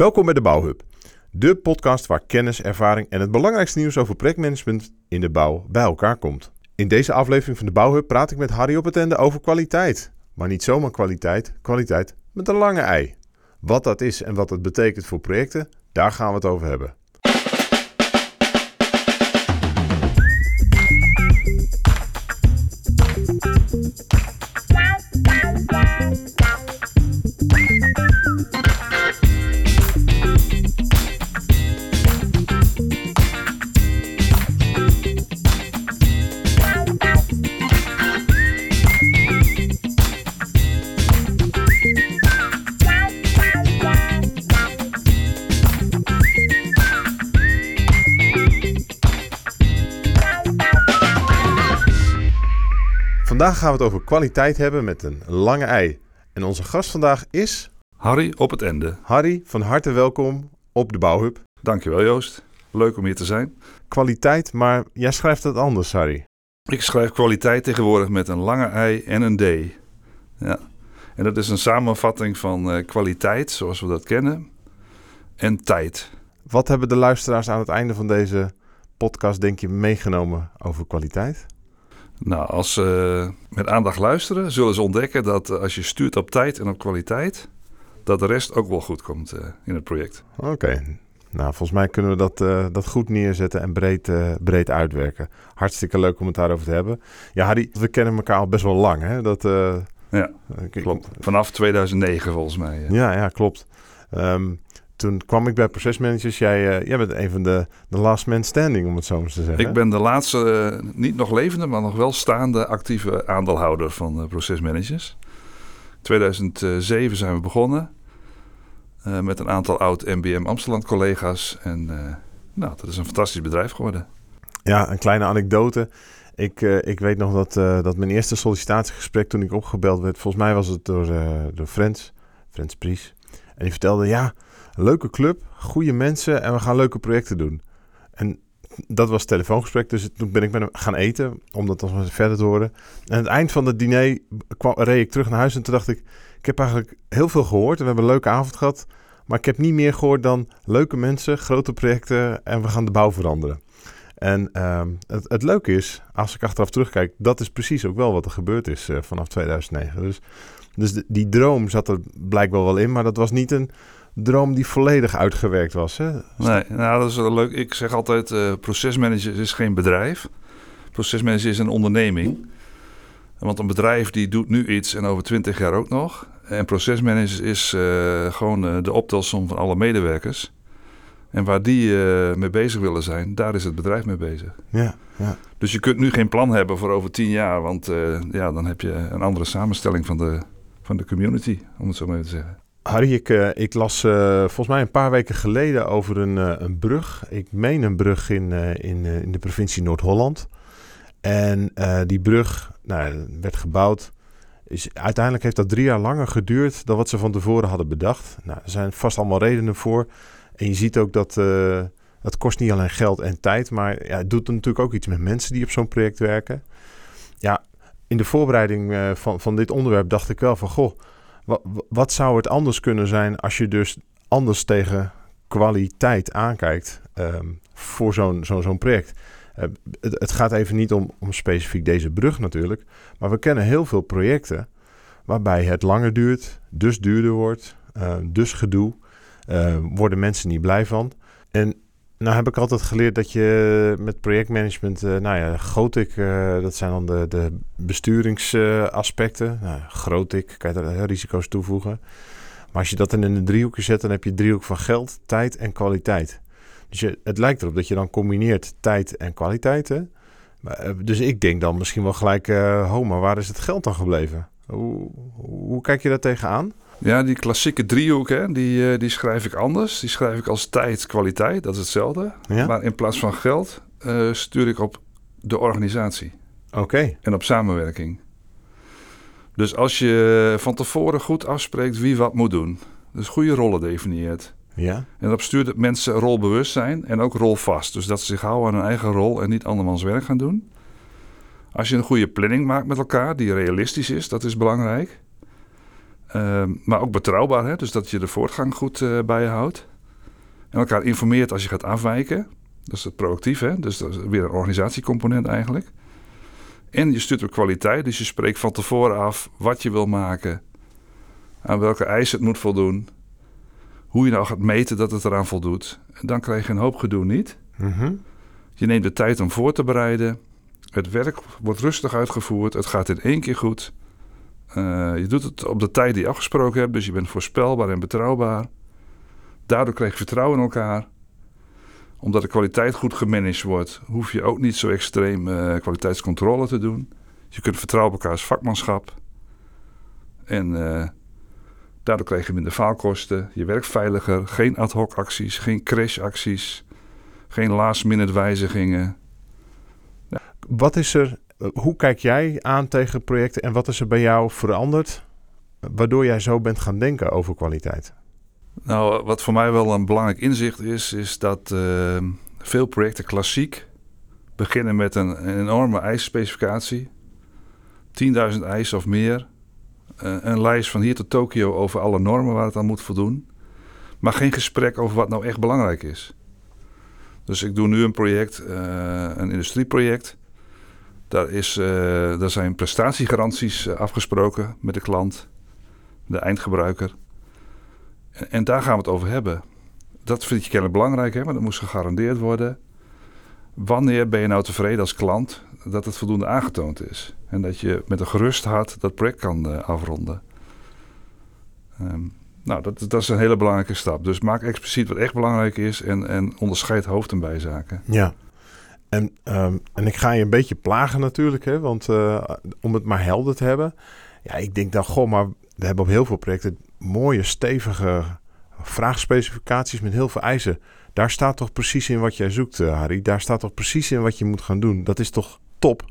Welkom bij de Bouwhub, de podcast waar kennis, ervaring en het belangrijkste nieuws over projectmanagement in de bouw bij elkaar komt. In deze aflevering van de Bouwhub praat ik met Harry op het einde over kwaliteit. Maar niet zomaar kwaliteit, kwaliteit met een lange ei. Wat dat is en wat het betekent voor projecten, daar gaan we het over hebben. Vandaag gaan we het over kwaliteit hebben met een lange ei. En onze gast vandaag is Harry op het einde. Harry. Van harte welkom op de Bouwhub. Dankjewel Joost. Leuk om hier te zijn. Kwaliteit, maar jij schrijft het anders, Harry. Ik schrijf kwaliteit tegenwoordig met een lange ei en een D. Ja. En dat is een samenvatting van eh, kwaliteit, zoals we dat kennen, en tijd. Wat hebben de luisteraars aan het einde van deze podcast, denk je, meegenomen over kwaliteit? Nou, als ze met aandacht luisteren, zullen ze ontdekken dat als je stuurt op tijd en op kwaliteit, dat de rest ook wel goed komt eh, in het project. Oké. Nou, volgens mij kunnen we dat, eh, dat goed neerzetten en breed, eh, breed uitwerken. Hartstikke leuk om het daarover te hebben. Ja, Harry, we kennen elkaar al best wel lang, hè? Dat, eh, Ja, ik- klopt. Vanaf 2009 volgens mij. eh. Ja, ja, klopt. Ehm, toen kwam ik bij procesmanagers. Jij, eh, jij bent een van de, de last man standing, om het zo maar te zeggen. Ik ben de laatste, eh, niet nog levende, maar nog wel staande actieve aandeelhouder van eh, procesmanagers. 2007 zijn we begonnen met een aantal oud MBM Amsterdam collega's. En nou, dat is een fantastisch bedrijf geworden. Ja, een kleine anekdote. Ik, ik weet nog dat, dat mijn eerste sollicitatiegesprek toen ik opgebeld werd, volgens mij was het door, door Frans, Frans Pries. En die vertelde, ja, leuke club, goede mensen en we gaan leuke projecten doen. En dat was het telefoongesprek, dus toen ben ik met hem gaan eten, om dat eens verder te horen. En aan het eind van het diner kwam, reed ik terug naar huis en toen dacht ik, ik heb eigenlijk heel veel gehoord en we hebben een leuke avond gehad. Maar ik heb niet meer gehoord dan leuke mensen, grote projecten en we gaan de bouw veranderen. En ehm, het, het leuke is, als ik achteraf terugkijk, dat is precies ook wel wat er gebeurd is eh, vanaf 2009. Dus, dus die droom zat er blijkbaar wel in, maar dat was niet een droom die volledig uitgewerkt was. Hè? Nee, nou, dat is wel leuk. Ik zeg altijd, eh procesmanager is geen bedrijf. Procesmanager is een onderneming. Want een bedrijf die doet nu iets en over twintig jaar ook nog. En procesmanager is eh, gewoon eh, de optelsom van alle medewerkers. En waar die mee bezig willen zijn, daar is het bedrijf mee bezig. Ja, ja. Dus je kunt nu geen plan hebben voor over tien jaar, want ja, dan heb je een andere samenstelling van de, van de community, om het zo maar even te zeggen. Harry, ik, eh, ik las eh, volgens mij een paar weken geleden over een, eh, een brug. Ik meen een brug in, in, in de provincie Noord-Holland. En die brug nou, werd gebouwd. Is, uiteindelijk heeft dat drie jaar langer geduurd dan wat ze van tevoren hadden bedacht. Nou, er zijn vast allemaal redenen voor. En je ziet ook dat het kost niet alleen geld en tijd, maar ja, het doet natuurlijk ook iets met mensen die op zo'n project werken. Ja, in de voorbereiding van, van dit onderwerp dacht ik wel van, goh, wa- wa- wat zou het anders kunnen zijn als je dus anders tegen kwaliteit aankijkt ehm, voor zo'n zo'n project? Eh, het, het gaat even niet om, om specifiek deze brug natuurlijk, maar we kennen heel veel projecten waarbij het langer duurt, dus duurder wordt, eh, dus gedoe, eh, worden mensen niet blij van. En nou heb ik altijd geleerd dat je met projectmanagement, eh, nou ja, GOTIC, eh, dat zijn dan de, de besturingsaspecten. nou, GROTIC, kan je daar eh, risico's toevoegen. Maar als je dat dan in een driehoekje zet, dan heb je driehoek van geld, tijd en kwaliteit. Dus je, het lijkt erop dat je dan combineert tijd en kwaliteit. Hè? Maar, eh, dus ik denk dan misschien wel gelijk, ho, maar waar is het geld dan gebleven? Hoe, hoe kijk je daar tegenaan? Ja, die klassieke driehoek, hè, die, eh, die schrijf ik anders. Die schrijf ik als tijd, kwaliteit, dat is hetzelfde. Ja? Maar in plaats van geld eh, stuur ik op de organisatie Oké, en op samenwerking. Dus als je van tevoren goed afspreekt wie wat moet doen, dus goede rollen definieert. ja, En dat stuurt dat mensen rolbewust zijn en ook rolvast. Dus dat ze zich houden aan hun eigen rol en niet andermans werk gaan doen. Als je een goede planning maakt met elkaar, die realistisch is, dat is belangrijk. Ehm, maar ook betrouwbaar, hè? dus dat je de voortgang goed eh, bij je houdt. En elkaar informeert als je gaat afwijken. Dat is het proactief, hè? Dus dat is weer een organisatiecomponent eigenlijk. En je stuurt op kwaliteit, dus je spreekt van tevoren af wat je wil maken, aan welke eisen het moet voldoen, hoe je nou gaat meten dat het eraan voldoet. En dan krijg je een hoop gedoe niet. Mhm. Je neemt de tijd om voor te bereiden. Het werk wordt rustig uitgevoerd. Het gaat in één keer goed. Uh, je doet het op de tijd die je afgesproken hebt, dus je bent voorspelbaar en betrouwbaar. Daardoor krijg je vertrouwen in elkaar. Omdat de kwaliteit goed gemanaged wordt, hoef je ook niet zo extreem uh, kwaliteitscontrole te doen. Je kunt vertrouwen op elkaars vakmanschap. En uh, daardoor krijg je minder faalkosten. Je werkt veiliger. Geen ad hoc acties, geen crashacties, geen last minute wijzigingen. Wat is er hoe kijk jij aan tegen projecten en wat is er bij jou veranderd waardoor jij zo bent gaan denken over kwaliteit? Nou, wat voor mij wel een belangrijk inzicht is, is dat uh, veel projecten klassiek beginnen met een, enorme eisspecificatie. 10.000 eisen of meer. Uh, een lijst van hier tot Tokio over alle normen waar het aan moet voldoen. Maar geen gesprek over wat nou echt belangrijk is. Dus ik doe nu een project, een industrieproject. Daar, is, uh, daar zijn prestatiegaranties uh, afgesproken met de klant, de eindgebruiker. En, en, daar gaan we het over hebben. Dat vind je kennelijk belangrijk, hè, want dat moest gegarandeerd worden. Wanneer ben je nou tevreden als klant dat het voldoende aangetoond is? En dat je met een gerust hart dat project kan uh, afronden. Um, nou, dat, dat is een hele belangrijke stap. Dus maak expliciet wat echt belangrijk is en, en onderscheid hoofd- en bijzaken. Ja. En, um, en ik ga je een beetje plagen natuurlijk, hè, want uh, om het maar helder te hebben. Ja, ik denk dan, goh, maar we hebben op heel veel projecten mooie, stevige vraagspecificaties met heel veel eisen. Daar staat toch precies in wat jij zoekt, uh, Harry. Daar staat toch precies in wat je moet gaan doen. Dat is toch top?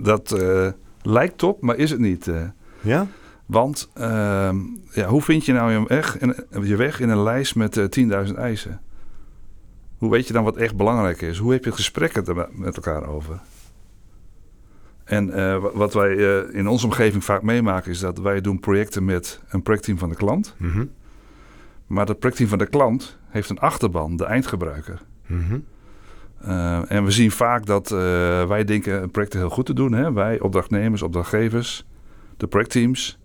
Dat uh, lijkt top, maar is het niet. ja? Want ehm, ja, hoe vind je nou je weg in, je weg in een lijst met 10.000 eisen? Hoe weet je dan wat echt belangrijk is? Hoe heb je het gesprek er met elkaar over? En uh, wat wij uh, in onze omgeving vaak meemaken is dat wij doen projecten met een projectteam van de klant. Mm -hmm. Maar dat projectteam van de klant heeft een achterban, de eindgebruiker. Mm -hmm. uh, en we zien vaak dat wij denken projecten heel goed te doen. Hè? Wij, opdrachtnemers, opdrachtgevers, de projectteams.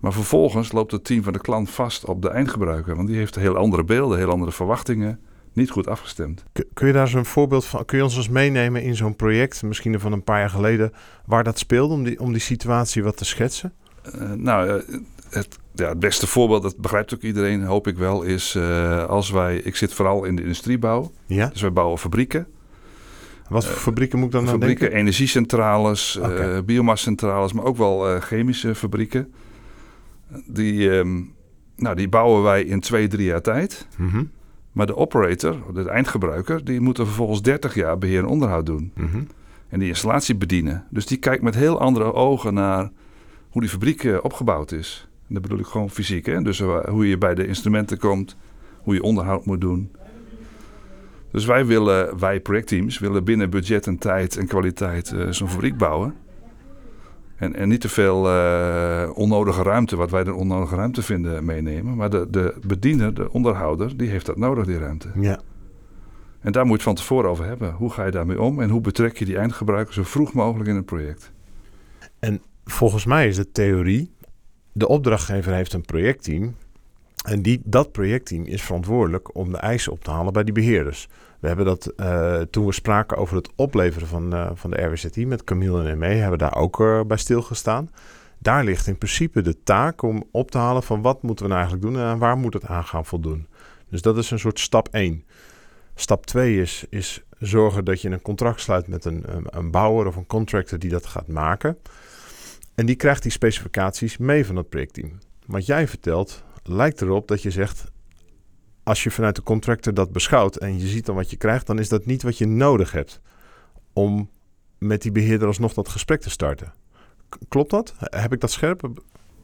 Maar vervolgens loopt het team van de klant vast op de eindgebruiker. Want die heeft heel andere beelden, heel andere verwachtingen niet goed afgestemd. Kun je daar eens een voorbeeld van? Kun je ons eens meenemen in zo'n project, misschien van een paar jaar geleden, waar dat speelde, om die, om die situatie wat te schetsen? Uh, nou, uh, het, ja, het beste voorbeeld, dat begrijpt ook iedereen, hoop ik wel, is uh, als wij. Ik zit vooral in de industriebouw. Ja. Dus wij bouwen fabrieken. Wat voor fabrieken moet ik dan aan fabrieken, denken? energiecentrales, okay. biomascentrales, maar ook wel chemische fabrieken. Die, um, nou, die bouwen wij in twee, drie jaar tijd. Mm -hmm. Maar de operator, de eindgebruiker, die moet er vervolgens 30 jaar beheer en onderhoud doen. Mm -hmm. En die installatie bedienen. Dus die kijkt met heel andere ogen naar hoe die fabriek uh, opgebouwd is. En dat bedoel ik gewoon fysiek. Hè? Dus uh, hoe je bij de instrumenten komt, hoe je onderhoud moet doen. Dus wij willen, wij projectteams, willen binnen budget en tijd en kwaliteit uh, zo'n fabriek bouwen. En, en niet te veel uh, onnodige ruimte, wat wij de onnodige ruimte vinden, meenemen. Maar de, de bediener, de onderhouder, die heeft dat nodig, die ruimte. Ja. En daar moet je het van tevoren over hebben. Hoe ga je daarmee om en hoe betrek je die eindgebruiker zo vroeg mogelijk in het project? En volgens mij is de theorie, de opdrachtgever heeft een projectteam. En die, dat projectteam is verantwoordelijk om de eisen op te halen bij die beheerders. We hebben dat uh, toen we spraken over het opleveren van, uh, van de RWZI met Camille en ME, hebben we daar ook uh, bij stilgestaan. Daar ligt in principe de taak om op te halen van wat moeten we nou eigenlijk doen en waar moet het aan gaan voldoen. Dus dat is een soort stap 1. Stap 2 is, is zorgen dat je een contract sluit met een, een bouwer of een contractor die dat gaat maken. En die krijgt die specificaties mee van het projectteam. Wat jij vertelt lijkt erop dat je zegt, als je vanuit de contractor dat beschouwt en je ziet dan wat je krijgt, dan is dat niet wat je nodig hebt om met die beheerder alsnog dat gesprek te starten. K klopt dat? Heb ik dat scherp?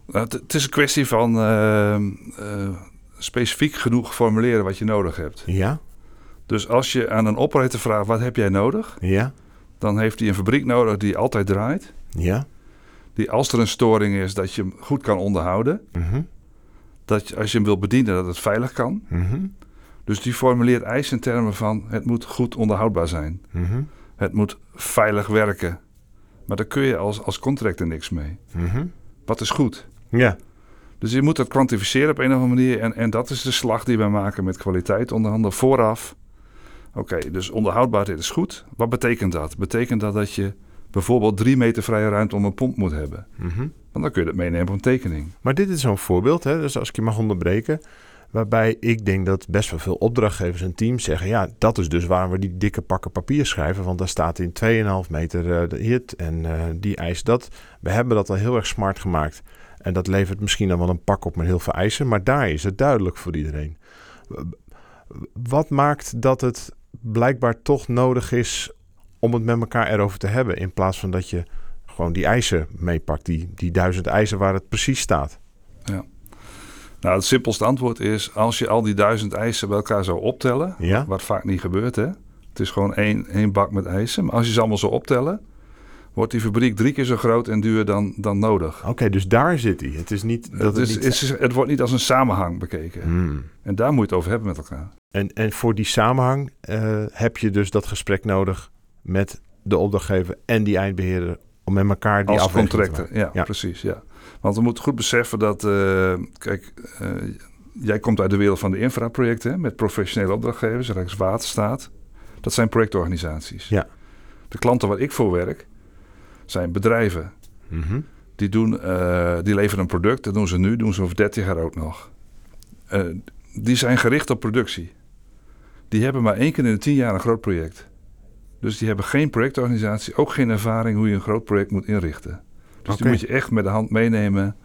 Nou, het is een kwestie van uh, uh, specifiek genoeg formuleren wat je nodig hebt. Ja. Dus als je aan een operator vraagt wat heb jij nodig, ja. dan heeft hij een fabriek nodig die altijd draait. Ja. Die als er een storing is, dat je hem goed kan onderhouden. Mm -hmm. Dat als je hem wil bedienen, dat het veilig kan. Mm -hmm. Dus die formuleert eisen in termen van het moet goed onderhoudbaar zijn. Mhm. Het moet veilig werken. Maar daar kun je als, als contractor niks mee. Mhm. Wat is goed? Ja. Dus je moet dat kwantificeren op een of andere manier. En, en dat is de slag die wij maken met kwaliteit onderhandelen vooraf. Oké, dus onderhoudbaarheid is goed. Wat betekent dat? Betekent dat dat je bijvoorbeeld drie meter vrije ruimte om een pomp moet hebben? Mhm. Want dan kun je dat meenemen op een tekening. Maar dit is zo'n voorbeeld, hè, dus als ik je mag onderbreken, waarbij ik denk dat best wel veel opdrachtgevers en teams zeggen, ja, dat is dus waarom we die dikke pakken papier schrijven, want daar staat in 2,5 meter de hit en eh, die eist dat. We hebben dat al heel erg smart gemaakt en dat levert misschien dan wel een pak op met heel veel eisen, maar daar is het duidelijk voor iedereen. Wat maakt dat het blijkbaar toch nodig is om het met elkaar erover te hebben, in plaats van dat je gewoon die eisen meepakt, die, die duizend eisen waar het precies staat? Nou, het simpelste antwoord is: als je al die duizend eisen bij elkaar zou optellen, Ja? wat vaak niet gebeurt, hè? Het is gewoon één, één bak met eisen. Maar als je ze allemaal zou optellen, wordt die fabriek drie keer zo groot en duur dan, dan nodig. Oké, dus daar zit hij. Het is niet dat Het, het is, niet... is- het wordt niet als een samenhang bekeken. Hmm. En daar moet je het over hebben met elkaar. En, en voor die samenhang eh, heb je dus dat gesprek nodig met de opdrachtgever en die eindbeheerder om met elkaar die Als maken. ja, Ja. precies. Ja. Want we moeten goed beseffen dat, eh, kijk, eh, jij komt uit de wereld van de infraprojecten met professionele opdrachtgevers, Rijkswaterstaat. Dat zijn projectorganisaties. Ja. De klanten waar ik voor werk zijn bedrijven. Mhm. Die, doen, eh, die leveren een product, dat doen ze nu, doen ze over 30 jaar ook nog. Die zijn gericht op productie. Die hebben maar één keer in de 10 jaar een groot project. Dus die hebben geen projectorganisatie, ook geen ervaring hoe je een groot project moet inrichten. Dus die moet je echt met de hand meenemen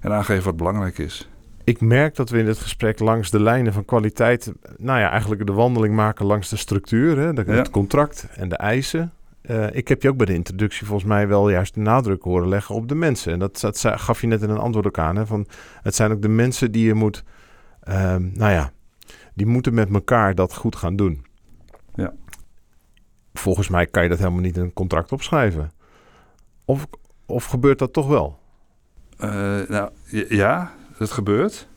en aangeven wat belangrijk is. Ik merk dat we in dit gesprek langs de lijnen van kwaliteit, nou ja, eigenlijk de wandeling maken langs de structuur, hè, de- Ja. het contract en de eisen. Eh, ik heb je ook bij de introductie volgens mij wel juist de nadruk horen leggen op de mensen. En dat, dat gaf je net in een antwoord ook aan. Hè, van, het zijn ook de mensen die je moet, ehm, nou ja, die moeten met elkaar dat goed gaan doen. Ja. Volgens mij kan je dat helemaal niet in een contract opschrijven. Of, of gebeurt dat toch wel? Eh, nou, ja, dat gebeurt.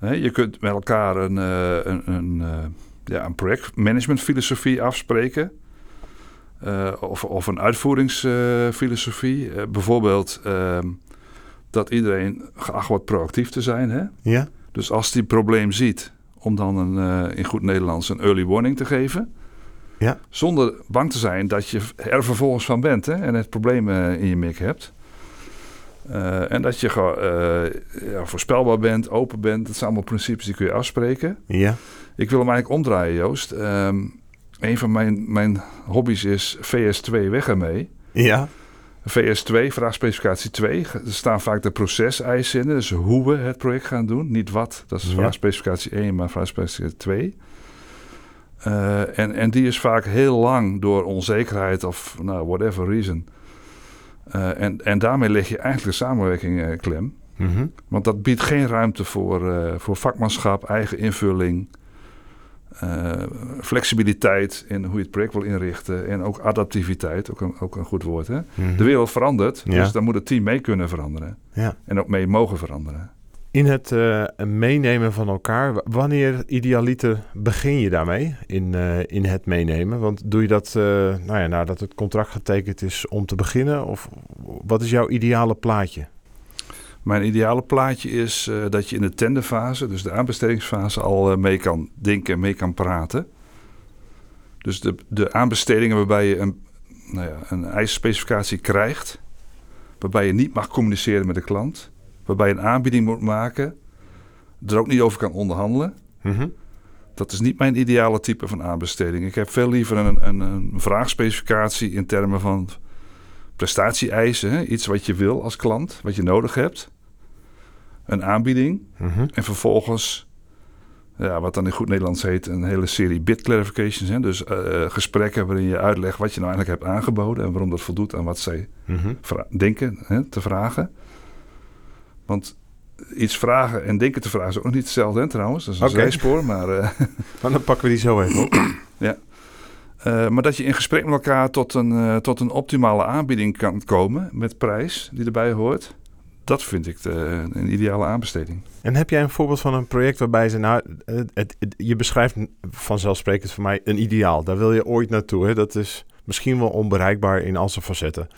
Je kunt met elkaar een, eh, een, een, eh, ja, een projectmanagementfilosofie afspreken. Of, of een uitvoeringsfilosofie. Bijvoorbeeld ehm, dat iedereen geacht wordt proactief te zijn. Hè? Ja? Dus als die probleem ziet, om dan een, in goed Nederlands een early warning te geven. Ja. Zonder bang te zijn dat je er vervolgens van bent hè, en het probleem eh, in je mik hebt. Eh, en dat je eh, ja, voorspelbaar bent, open bent. Dat zijn allemaal principes die kun je afspreken. Ja? Ik wil hem eigenlijk omdraaien, Joost. Ehm, een van mijn, mijn hobby's is VS2 weg ermee. Ja? VS2, vraagspecificatie 2. Er staan vaak de proceseisen in. Dus hoe we het project gaan doen. Niet wat, dat is vraagspecificatie 1, maar vraagspecificatie 2. Eh, en, en die is vaak heel lang door onzekerheid of nou, whatever reason. Eh, en, en daarmee leg je eigenlijk de samenwerking eh, klem. Mhm. Want dat biedt geen ruimte voor, voor vakmanschap, eigen invulling, flexibiliteit in hoe je het project wil inrichten en ook adaptiviteit, ook een, ook een goed woord. Hè? Mhm. De wereld verandert, Ja. dus dan moet het team mee kunnen veranderen Ja. en ook mee mogen veranderen. In het eh, meenemen van elkaar, wanneer idealiter begin je daarmee in, eh, in het meenemen? Want doe je dat uh, nou ja, nadat het contract getekend is om te beginnen? Of wat is jouw ideale plaatje? Mijn ideale plaatje is dat je in de tenderfase, dus de aanbestedingsfase, al mee kan denken en mee kan praten. Dus de, de aanbestedingen waarbij je een, nou ja, een eisspecificatie krijgt, waarbij je niet mag communiceren met de klant, waarbij je een aanbieding moet maken, er ook niet over kan onderhandelen. Mm-hmm. Dat is niet mijn ideale type van aanbesteding. Ik heb veel liever een, een, een vraagspecificatie in termen van prestatie-eisen. Iets wat je wil als klant, wat je nodig hebt. Een aanbieding. Mm-hmm. En vervolgens, ja, wat dan in goed Nederlands heet, een hele serie bid clarifications. Hè? Dus uh, gesprekken waarin je uitlegt wat je nou eigenlijk hebt aangeboden en waarom dat voldoet aan wat zij mm-hmm. denken hè, te vragen. Want iets vragen en denken te vragen is ook niet hetzelfde, hè, trouwens. Dat is een Oké. zijspoor, maar... Uh, maar dan pakken we die zo even op. ja. Uh, maar dat je in gesprek met elkaar tot een, uh, tot een optimale aanbieding kan komen met prijs die erbij hoort. dat vind ik de, een ideale aanbesteding. En heb jij een voorbeeld van een project waarbij ze, nou, het, het- het- je beschrijft vanzelfsprekend voor mij een ideaal. Daar wil je ooit naartoe. Hè? Dat is misschien wel onbereikbaar in al zijn facetten.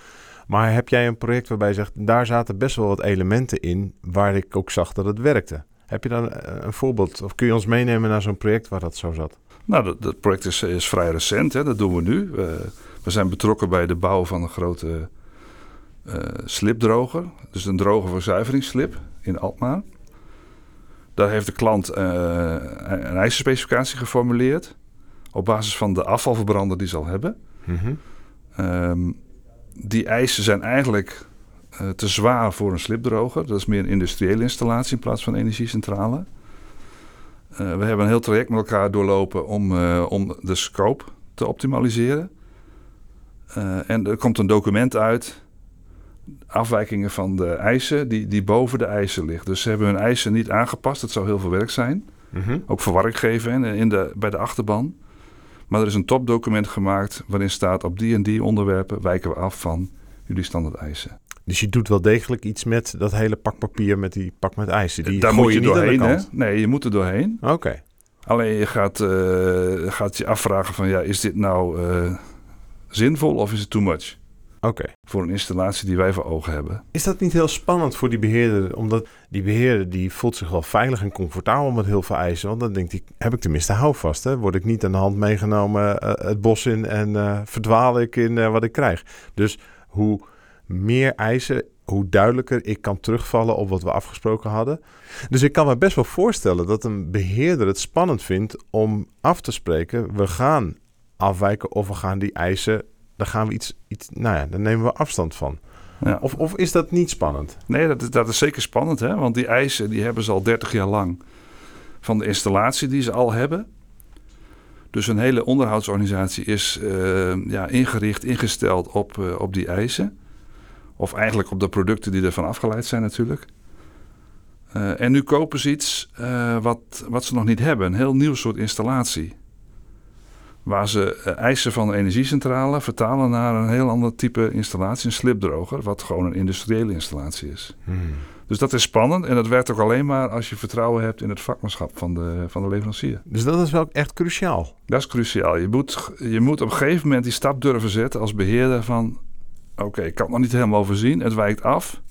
Maar heb jij een project waarbij je zegt, daar zaten best wel wat elementen in waar ik ook zag dat het werkte? Heb je dan eh, een voorbeeld of kun je ons meenemen naar zo'n project waar dat zo zat? Nou, dat, dat project is, is vrij recent, hè? dat doen we nu. Eh, we zijn betrokken bij de bouw van een grote eh, slipdroger. Dus een droger voor zuiveringsslip in Alkmaar. Daar heeft de klant eh, een eisenspecificatie geformuleerd. Op basis van de afvalverbrander die ze al hebben. Ehm, die eisen zijn eigenlijk eh, te zwaar voor een slipdroger. Dat is meer een industriële installatie in plaats van een energiecentrale. Eh, we hebben een heel traject met elkaar doorlopen om, eh, om de scope te optimaliseren. En er komt een document uit, afwijkingen van de eisen, die, die boven de eisen ligt. Dus ze hebben hun eisen niet aangepast, dat zou heel veel werk zijn. Mhm. Ook verwarring geven in de, bij de achterban. Maar er is een topdocument gemaakt waarin staat op die en die onderwerpen wijken we af van jullie standaard eisen. Dus je doet wel degelijk iets met dat hele pak papier met die pak met ijs. Die Daar gooi moet je de doorheen. Hè? Nee, je moet er doorheen. Oké. Alleen je gaat, eh, gaat je afvragen van ja, is dit nou eh, zinvol of is het too much? Oké. Voor een installatie die wij voor ogen hebben. Is dat niet heel spannend voor die beheerder? Omdat die beheerder die voelt zich wel veilig en comfortabel met heel veel eisen. Want dan denkt hij, heb ik tenminste houvast. Hè? Word ik niet aan de hand meegenomen eh, het bos in en eh, verdwaal ik in eh, wat ik krijg. Dus hoe meer eisen, hoe duidelijker ik kan terugvallen op wat we afgesproken hadden. Dus ik kan me best wel voorstellen dat een beheerder het spannend vindt om af te spreken. We gaan afwijken of we gaan die eisen, daar gaan we iets, iets nou ja, daar nemen we afstand van. Ja. Of, of is dat niet spannend? Nee, dat is, dat is zeker spannend, hè? want die eisen die hebben ze al 30 jaar lang van de installatie die ze al hebben. Dus een hele onderhoudsorganisatie is eh, ja, ingericht, ingesteld op, eh, op die eisen. Of eigenlijk op de producten die ervan afgeleid zijn natuurlijk. Eh, en nu kopen ze iets wat, wat ze nog niet hebben. Een heel nieuw soort installatie. Waar ze eh, eisen van een energiecentrale vertalen naar een heel ander type installatie. Een slipdroger, wat gewoon een industriële installatie is. Dus dat is spannend en dat werkt ook alleen maar als je vertrouwen hebt in het vakmanschap van de, van de leverancier. Dus dat is wel echt cruciaal. Dat is cruciaal. Je moet, je moet op een gegeven moment die stap durven zetten als beheerder van... oké, ik kan het nog niet helemaal overzien, het wijkt af.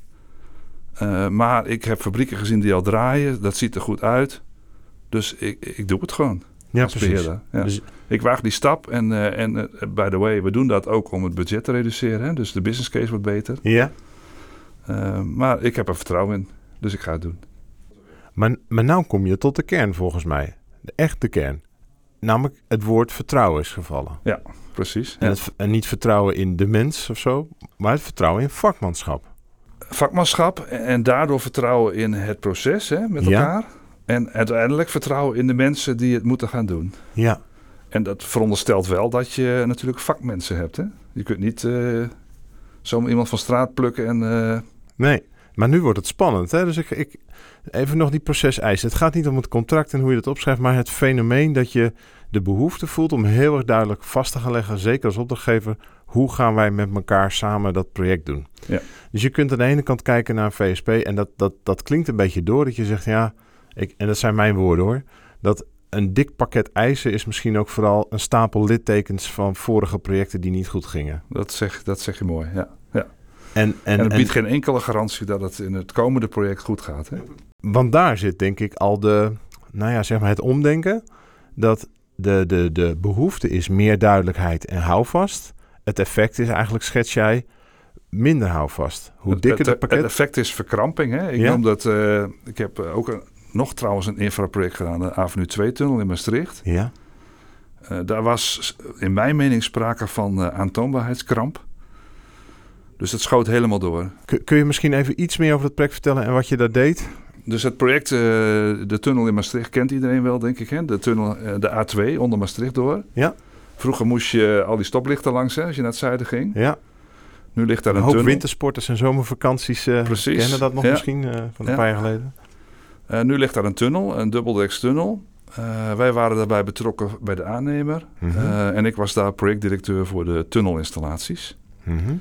Eh, maar ik heb fabrieken gezien die al draaien, dat ziet er goed uit. Dus ik, ik doe het gewoon Ja. Ja. Dus, Ik waag die stap en, eh, en eh, by the way, we doen dat ook om het budget te reduceren. Hè? Dus de business case wordt beter. ja. Eh, maar ik heb er vertrouwen in, dus ik ga het doen. Maar, maar nou kom je tot de kern volgens mij. De echte kern. Namelijk het woord vertrouwen is gevallen. Precies. En, Ja. het, en niet vertrouwen in de mens of zo, maar het vertrouwen in vakmanschap. vakmanschap en daardoor vertrouwen in het proces hè, met Ja. En uiteindelijk vertrouwen in de mensen die het moeten gaan doen. Ja, En dat veronderstelt wel dat je natuurlijk vakmensen hebt. Hè? Je kunt niet eh, zomaar iemand van straat plukken en... eh, nee. Maar nu wordt het spannend. Hè? Dus ik, ik, even nog die proceseisen. Het gaat niet om het contract en hoe je dat opschrijft, maar het fenomeen dat je de behoefte voelt om heel erg duidelijk vast te gaan leggen, zeker als opdrachtgever, hoe gaan wij met elkaar samen dat project doen. Ja. Dus je kunt aan de ene kant kijken naar een VSP en dat, dat, dat klinkt een beetje door dat je zegt, ja, ik, en dat zijn mijn woorden hoor, dat een dik pakket eisen is misschien ook vooral een stapel littekens van vorige projecten die niet goed gingen. dat, zeg, dat zeg je mooi, ja. ja. En, En, en, het en- biedt geen enkele garantie dat het in het komende project goed gaat. Hè? Want daar zit denk ik al de, nou ja, zeg maar het omdenken. Dat de, de, de behoefte is meer duidelijkheid en houvast. Het effect is eigenlijk, schets jij, minder houvast. Hoe dikker het, het pakket... Het effect is verkramping. Hè? Ik Ja. noem dat... eh, ik heb eh, ook een, nog trouwens een infraproject gedaan. De Avenue 2-tunnel in Maastricht. ja, Eh, daar was in mijn mening sprake van eh, aantoonbaarheidskramp. Dus het schoot helemaal door. kun, kun je misschien even iets meer over het project vertellen en wat je daar deed? Dus het project, eh, de tunnel in Maastricht, kent iedereen wel, denk ik. Hè? De tunnel, de A2 onder Maastricht door. Ja. Vroeger moest je al die stoplichten langs hè, als je naar het zuiden ging. Ja, Nu ligt daar een een, hoop tunnel. wintersporters en zomervakanties uh, Precies, kennen dat nog ja. misschien van een Ja. paar jaar geleden. Eh, nu ligt daar een tunnel, een dubbeldekstunnel. Eh wij waren daarbij betrokken bij de aannemer. Mhm. Eh, en ik was daar projectdirecteur voor de tunnelinstallaties. Mhm.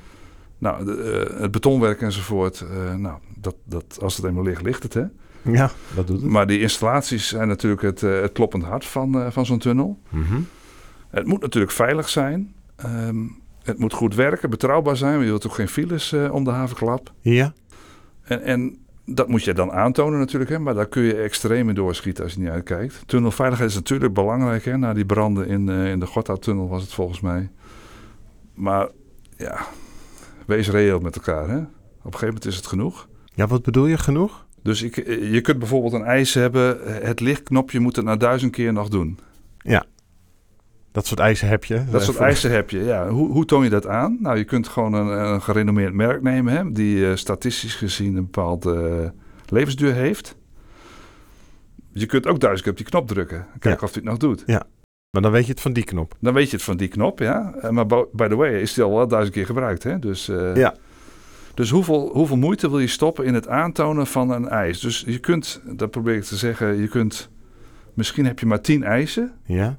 Nou, de, het betonwerk enzovoort, eh, nou, dat, dat, als het eenmaal ligt, ligt het. Hè? Ja, dat doet het. Maar die installaties zijn natuurlijk het, uh, het kloppend hart van, uh, van zo'n tunnel. Mhm. Het moet natuurlijk veilig zijn. Ehm, het moet goed werken, betrouwbaar zijn. Je wilt ook geen files uh, om de havenklap. Ja. En, en dat moet je dan aantonen natuurlijk. Hè? Maar daar kun je extreem in doorschieten als je niet uitkijkt. Tunnelveiligheid is natuurlijk belangrijk. Hè? Na die branden in, in de Gotthardtunnel was het volgens mij. Maar ja, wees reëel met elkaar. Hè? Op een gegeven moment is het genoeg. Ja, wat bedoel je genoeg? Dus ik, je kunt bijvoorbeeld een ijs hebben. Het lichtknopje moet het na duizend keer nog doen. Ja. Dat soort eisen heb je. Dat soort eisen heb je, ja. Hoe, hoe toon je dat aan? Nou, je kunt gewoon een, een gerenommeerd merk nemen... Hè, die uh, statistisch gezien een bepaalde uh, levensduur heeft. Je kunt ook duizend keer op die knop drukken. Kijken ja. of hij het nog doet. Ja, maar dan weet je het van die knop. Dan weet je het van die knop, ja. Uh, maar by the way, is die al wel duizend keer gebruikt, hè. Dus, ja. Dus hoeveel, hoeveel moeite wil je stoppen in het aantonen van een eis? Dus je kunt, dat probeer ik te zeggen, je kunt... Misschien heb je maar tien eisen... Ja.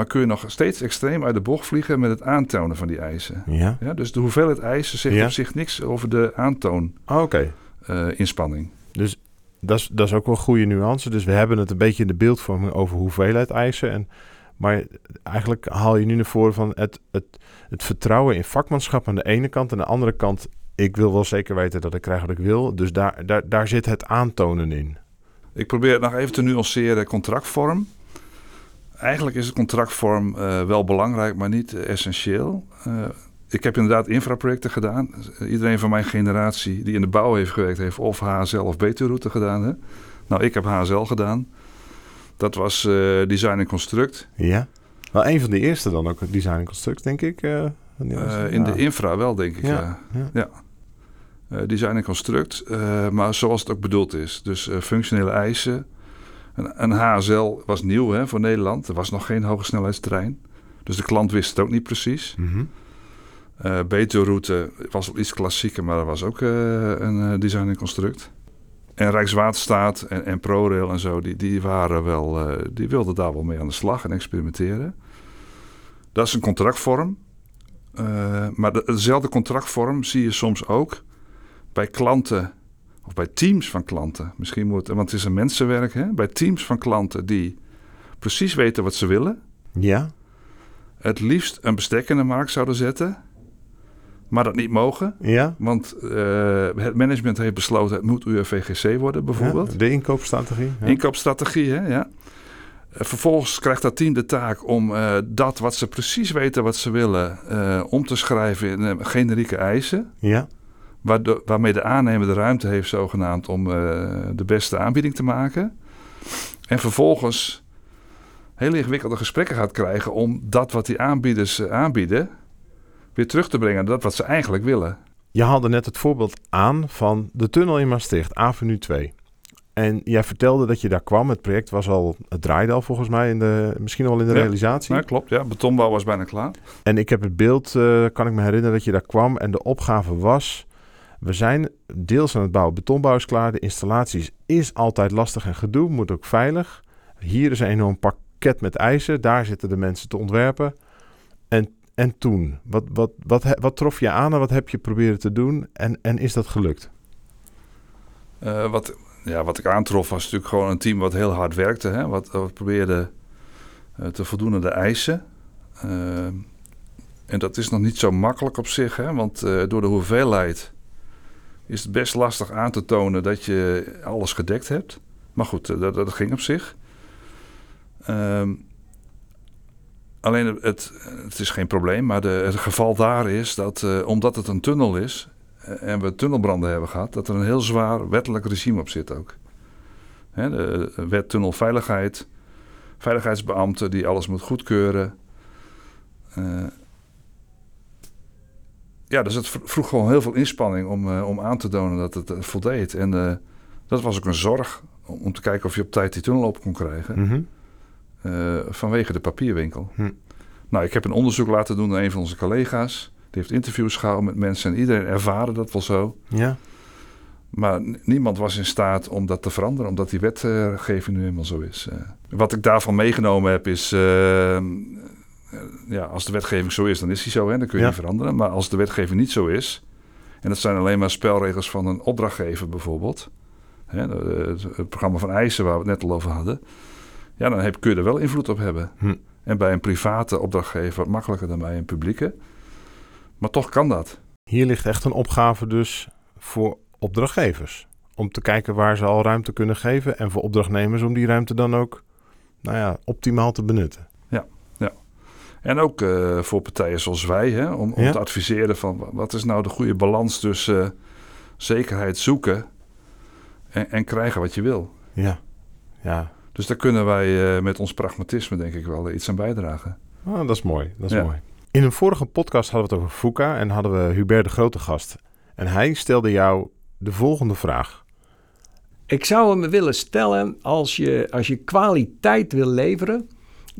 Maar kun je nog steeds extreem uit de bocht vliegen met het aantonen van die eisen. Ja. ja dus de hoeveelheid eisen zegt Ja. op zich niks over de aantoon Oh, Oké. eh, inspanning. Dus dat is, dat is ook wel een goede nuance. Dus we hebben het een beetje in de beeldvorming over hoeveelheid eisen. En, maar eigenlijk haal je nu naar voren van het, het, het vertrouwen in vakmanschap aan de ene kant. En aan de andere kant, ik wil wel zeker weten dat ik krijg wat ik wil. Dus daar, daar, daar zit het aantonen in. Ik probeer het nog even te nuanceren, contractvorm. Eigenlijk is de contractvorm eh, wel belangrijk, maar niet eh, essentieel. Eh, ik heb inderdaad infraprojecten gedaan. Iedereen van mijn generatie die in de bouw heeft gewerkt, heeft of HSL of BT-route gedaan. Hè? Nou, ik heb HSL gedaan. Dat was design en construct. Ja. Wel een van de eerste dan ook, design en construct, denk ik. in Ja. de infra wel, denk ik. Ja. Ja. Eh, design en construct, maar zoals het ook bedoeld is. Dus functionele eisen. Een, een HSL was nieuw hè, voor Nederland. Er was nog geen hoge snelheidstrein. Dus de klant wist het ook niet precies. Mhm. Eh Betuwe-route was iets klassieker, maar dat was ook eh, een eh, design en construct. En Rijkswaterstaat en, en ProRail en zo, die, die, waren wel, die wilden daar wel mee aan de slag en experimenteren. Dat is een contractvorm. Eh, maar de- dezelfde contractvorm zie je soms ook bij klanten of bij teams van klanten. Misschien moet, want het is een mensenwerk, hè? bij teams van klanten die precies weten wat ze willen. Ja. Het liefst een bestek in de markt zouden zetten, maar dat niet mogen. Ja. Want eh, het management heeft besloten, het moet UFVGC worden bijvoorbeeld. Ja, De inkoopstrategie. Ja. Inkoopstrategie, hè? Ja. Vervolgens krijgt dat team de taak om eh, dat wat ze precies weten wat ze willen, eh, om te schrijven in generieke eisen. ja. Waardoor, waarmee de aannemer de ruimte heeft, zogenaamd, om eh, de beste aanbieding te maken. En vervolgens hele ingewikkelde gesprekken gaat krijgen om dat wat die aanbieders eh, aanbieden, weer terug te brengen naar dat wat ze eigenlijk willen. Je haalde net het voorbeeld aan van de tunnel in Maastricht, Avenue 2. En jij vertelde dat je daar kwam. Het project was al, het draaide al volgens mij, in de, misschien al in de Ja. realisatie. Nou, klopt, ja. Betonbouw was bijna klaar. En ik heb het beeld, eh, kan ik me herinneren, dat je daar kwam. En de opgave was, we zijn deels aan het bouwen. Betonbouw is klaar. De installaties is altijd lastig en gedoe, moet ook veilig. Hier is een enorm pakket met eisen. Daar zitten de mensen te ontwerpen. En, en toen, wat, wat, wat, wat trof je aan en wat heb je proberen te doen? En, en is dat gelukt? Eh, wat, ja, wat ik aantrof was natuurlijk gewoon een team wat heel hard werkte. Hè? Wat, probeerde eh, te voldoen aan de eisen. Eh, en dat is nog niet zo makkelijk op zich. Hè? Want door de hoeveelheid is het best lastig aan te tonen dat je alles gedekt hebt. Maar goed, eh, dat, dat ging op zich. Ehm, alleen het, het, is geen probleem. Maar de, het geval daar is dat eh, omdat het een tunnel is eh, en we tunnelbranden hebben gehad, dat er een heel zwaar wettelijk regime op zit ook. Hè, de wet tunnelveiligheid, veiligheidsbeambten die alles moet goedkeuren. Eh, ja, dus het vroeg gewoon heel veel inspanning om, eh, om aan te tonen dat het eh, voldeed. En eh, dat was ook een zorg om, om te kijken of je op tijd die tunnel open kon krijgen. Mhm. vanwege de papierwinkel. Hm. Nou, ik heb een onderzoek laten doen door een van onze collega's. Die heeft interviews gehouden met mensen en iedereen ervaren dat wel zo. Ja, Maar niemand was in staat om dat te veranderen, omdat die wetgeving nu eenmaal zo is. Wat ik daarvan meegenomen heb is, eh, eh, ja, als de wetgeving zo is, dan is die zo, hè, dan kun je Ja. niet veranderen. Maar als de wetgeving niet zo is En dat zijn alleen maar spelregels van een opdrachtgever bijvoorbeeld. Hè, het, programma van eisen waar we het net al over hadden. Ja, dan heb, kun je er wel invloed op hebben. Hm. En bij een private opdrachtgever wat makkelijker dan bij een publieke. Maar toch kan dat. Hier ligt echt een opgave dus voor opdrachtgevers. Om te kijken waar ze al ruimte kunnen geven. En voor opdrachtnemers om die ruimte dan ook nou ja, optimaal te benutten. En ook uh, voor partijen zoals wij, hè, om, om Ja. te adviseren van wat is nou de goede balans tussen eh, zekerheid zoeken en, en krijgen wat je wil. Ja, ja. Dus daar kunnen wij eh, met ons pragmatisme denk ik wel iets aan bijdragen. Ah, dat is mooi. Dat is Ja. mooi. In een vorige podcast hadden we het over FUCA en hadden we Hubert de Grote gast. En hij stelde jou de volgende vraag. Ik zou hem willen stellen, als je, als je kwaliteit wil leveren,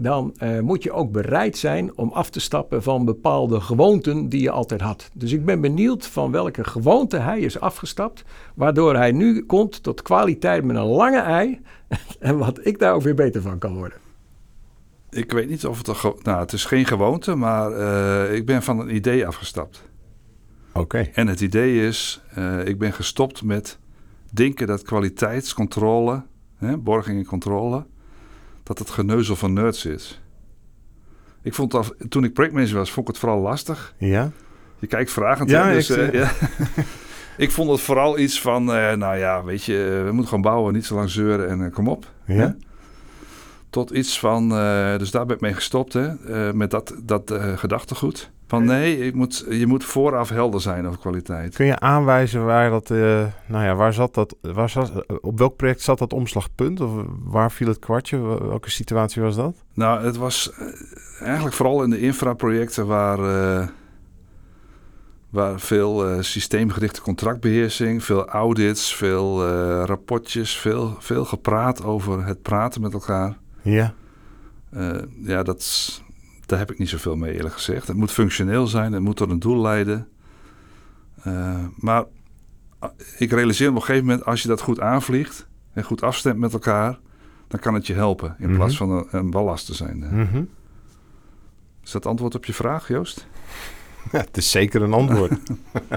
dan eh, moet je ook bereid zijn om af te stappen van bepaalde gewoonten die je altijd had. Dus ik ben benieuwd van welke gewoonte hij is afgestapt, waardoor hij nu komt tot kwaliteit met een lange ei en wat ik daar ook weer beter van kan worden. Ik weet niet of het een... Nou, het is geen gewoonte, maar eh, ik ben van een idee afgestapt. Oké. En het idee is, eh, ik ben gestopt met denken dat kwaliteitscontrole, hè, borging en controle, dat het geneuzel van nerds is. Ik vond dat, toen ik projectmanager was, vond ik het vooral lastig. Ja? Je kijkt vragend. Ja, hè, dus, ik, eh, ja. ik vond het vooral iets van, eh, nou ja, weet je, eh, we moeten gewoon bouwen, niet zo lang zeuren en kom op. Ja? Hè? Tot iets van, eh, dus daar ben ik mee gestopt, hè, eh, met dat, dat eh, gedachtegoed. Van nee, ik moet, je moet vooraf helder zijn over kwaliteit. Kun je aanwijzen waar dat, nou ja, waar zat dat, waar zat, op welk project zat dat omslagpunt? Of waar viel het kwartje? Wel- Welke situatie was dat? Nou, het was eigenlijk vooral in de infraprojecten waar, waar veel systeemgerichte contractbeheersing, veel audits, veel rapportjes, veel, veel gepraat over het praten met elkaar. Ja. Eh, ja, dat, daar heb ik niet zoveel mee eerlijk gezegd. Het moet functioneel zijn, het moet tot een doel leiden. Eh, maar ah, ik realiseer me op een gegeven moment, als je dat goed aanvliegt en goed afstemt met elkaar, dan kan het je helpen in Mhm. plaats van een, een ballast te zijn. Eh, Mhm. Is dat antwoord op je vraag, Joost? ja. Het is zeker een antwoord.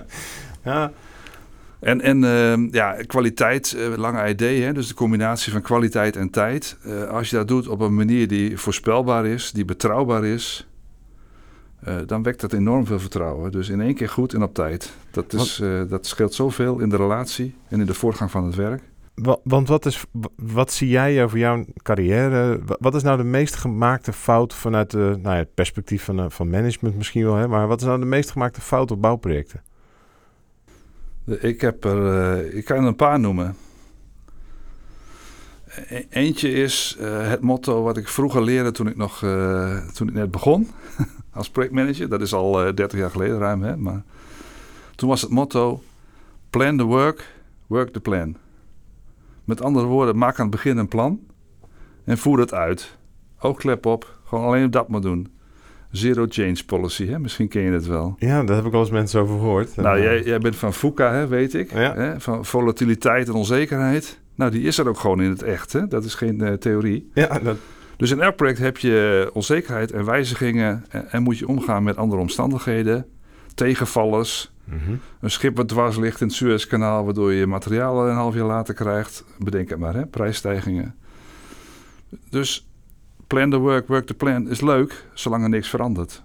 ja. En, en eh, ja, kwaliteit, eh, lange idee, hè? dus de combinatie van kwaliteit en tijd. Eh, als je dat doet op een manier die voorspelbaar is, die betrouwbaar is, eh, dan wekt dat enorm veel vertrouwen. Dus in één keer goed en op tijd. Dat, is, dat scheelt zoveel in de relatie en in de voortgang van het werk. Wa- Want wat, is, wa- wat zie jij over jouw carrière? Wa- Wat is nou de meest gemaakte fout vanuit de, nou ja, het perspectief van, van management misschien wel, hè? maar wat is nou de meest gemaakte fout op bouwprojecten? Ik, heb er, eh, ik kan er een paar noemen. E- eentje is eh, het motto wat ik vroeger leerde toen ik nog eh, toen ik net begon als projectmanager. Dat is al eh 30 jaar geleden ruim, hè? maar toen was het motto: plan the work, work the plan. Met andere woorden, maak aan het begin een plan en voer het uit. Oogklep op, gewoon alleen dat maar doen. Zero change policy, hè? misschien ken je het wel. Ja, daar heb ik wel eens mensen over gehoord. Nou, En, jij, eh, jij bent van FUCA, hè, weet ik. Ja. Hè? Van volatiliteit en onzekerheid. Nou, die is er ook gewoon in het echt. Hè? Dat is geen eh, theorie. Ja, dat, Dus in elk project heb je onzekerheid en wijzigingen. En, en moet je omgaan met andere omstandigheden. Tegenvallers. mhm. Een schip wat dwars ligt in het Suezkanaal... waardoor je materiaal een half jaar later krijgt. Bedenk het maar, hè? prijsstijgingen. Dus plan the work, work the plan is leuk... zolang er niks verandert.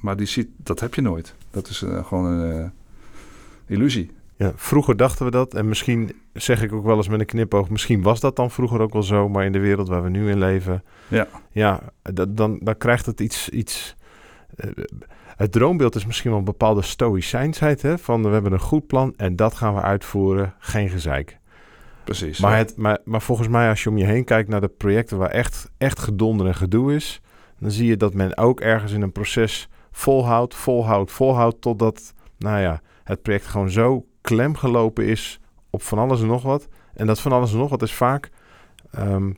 Maar die ziet, dat heb je nooit. Dat is eh, gewoon een eh, illusie. Ja, vroeger dachten we dat. En misschien zeg ik ook wel eens met een knipoog. Misschien was dat dan vroeger ook wel zo. Maar in de wereld waar we nu in leven. Ja. Ja, dat, dan, dan krijgt het iets. iets eh, het droombeeld is misschien wel een bepaalde stoïcijnsheid. Hè? Van we hebben een goed plan en dat gaan we uitvoeren. Geen gezeik. Precies. Maar, het, maar, maar volgens mij, als je om je heen kijkt naar de projecten waar echt, echt gedonder en gedoe is. Dan zie je dat men ook ergens in een proces volhoudt, volhoudt, volhoudt. Totdat nou ja, het project gewoon zo klem gelopen is op van alles en nog wat. En dat van alles en nog wat is vaak, ehm,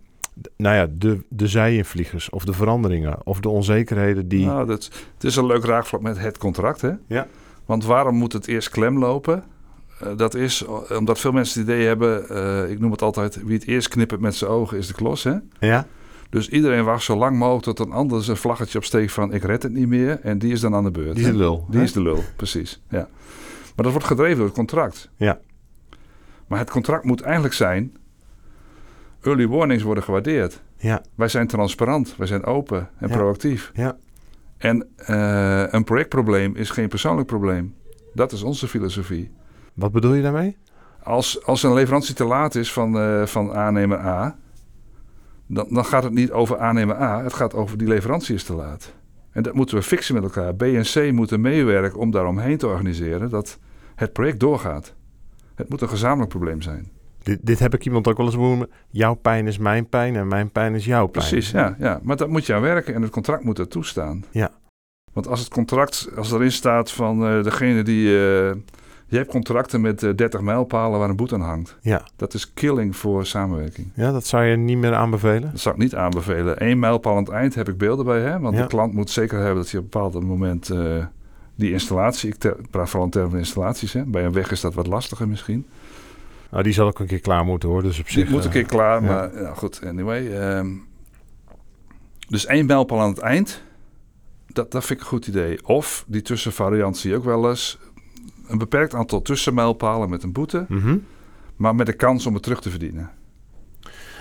nou ja, de, de zijinvliegers of de veranderingen of de onzekerheden die... Nou, dat, het is een leuk raakvlak met het contract, hè? Ja. Want waarom moet het eerst klem lopen? Eh, dat is omdat veel mensen het idee hebben, eh, ik noem het altijd, wie het eerst knippert met zijn ogen is de klos, hè? Ja, Dus iedereen wacht zo lang mogelijk tot een ander zijn vlaggetje opsteekt van ik red het niet meer. En die is dan aan de beurt. die is een lul. Die hè? is de lul, precies. Ja. Maar dat wordt gedreven door het contract. Ja. Maar het contract moet eigenlijk zijn... Early warnings worden gewaardeerd. Ja, Wij zijn transparant, wij zijn open en Ja. proactief. ja, En eh, een projectprobleem is geen persoonlijk probleem. Dat is onze filosofie. Wat bedoel je daarmee? Als, als een leverantie te laat is van, eh, van aannemer A, dan, dan gaat het niet over aannemer A, het gaat over die leverantie is te laat. En dat moeten we fixen met elkaar. B en C moeten meewerken om daaromheen te organiseren dat het project doorgaat. Het moet een gezamenlijk probleem zijn. Dit, dit heb ik iemand ook wel eens noemen. Jouw pijn is mijn pijn en mijn pijn is jouw pijn. Precies, ja, ja. Maar dat moet je aan werken en het contract moet dat toestaan. Ja. Want als het contract, als erin staat van eh, degene die... eh, je hebt contracten met eh, 30 mijlpalen waar een boete aan hangt. Ja. Dat is killing voor samenwerking. ja, dat zou je niet meer aanbevelen. Dat zou ik niet aanbevelen. Eén mijlpaal aan het eind heb ik beelden bij, hè? want Ja. de klant moet zeker hebben dat hij op een bepaald moment eh, die installatie, ik praat vooral in termen van installaties, hè? bij een weg is dat wat lastiger misschien. Nou, die zal ook een keer klaar moeten hoor. Dus op Die zich. moet een eh, keer klaar, maar ja, goed, anyway. ehm, dus één mijlpaal aan het eind, dat, dat vind ik een goed idee. Of die tussenvariant zie je ook wel eens, een beperkt aantal tussenmijlpalen met een boete, mhm. maar met de kans om het terug te verdienen.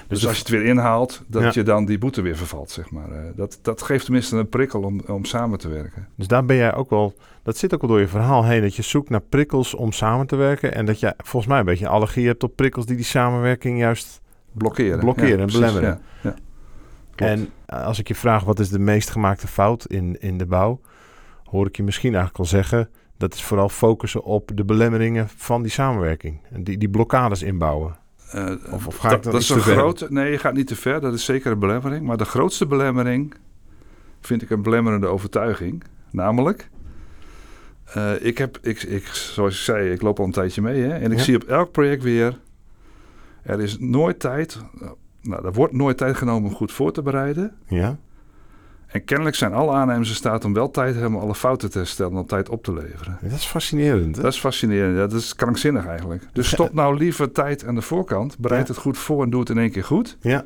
Dus, de- als je het weer inhaalt, dat Ja. je dan die boete weer vervalt, zeg maar. Eh, dat, dat geeft tenminste een prikkel om, om samen te werken. Dus daar ben jij ook wel. Dat zit ook wel door je verhaal heen. Dat je zoekt naar prikkels om samen te werken. En dat je volgens mij een beetje een allergie hebt op prikkels die die samenwerking juist. Blokkeren. Blokkeren en precies, belemmeren. Ja, ja. En eh, als ik je vraag wat is de meest gemaakte fout in, in de bouw, hoor ik je misschien eigenlijk al zeggen. Dat is vooral focussen op de belemmeringen van die samenwerking. En die, die blokkades inbouwen. Eh, Of- of ga ik dat, dan dat is een te ver? grote. Nee, je gaat niet te ver. Dat is zeker een belemmering. Maar de grootste belemmering vind ik een belemmerende overtuiging. Namelijk, eh, ik heb, ik, ik, zoals ik zei, ik loop al een tijdje mee. Hè, en ik Ja. zie op elk project weer, er is nooit tijd. Nou, er wordt nooit tijd genomen om goed voor te bereiden. Ja? En kennelijk zijn alle aannemers in staat om wel tijd te hebben om alle fouten te herstellen en op tijd op te leveren. Dat is fascinerend. Hè? Dat is fascinerend. Ja, dat is krankzinnig eigenlijk. Dus stop nou liever tijd aan de voorkant. Bereid Ja. het goed voor en doe het in één keer goed. Ja.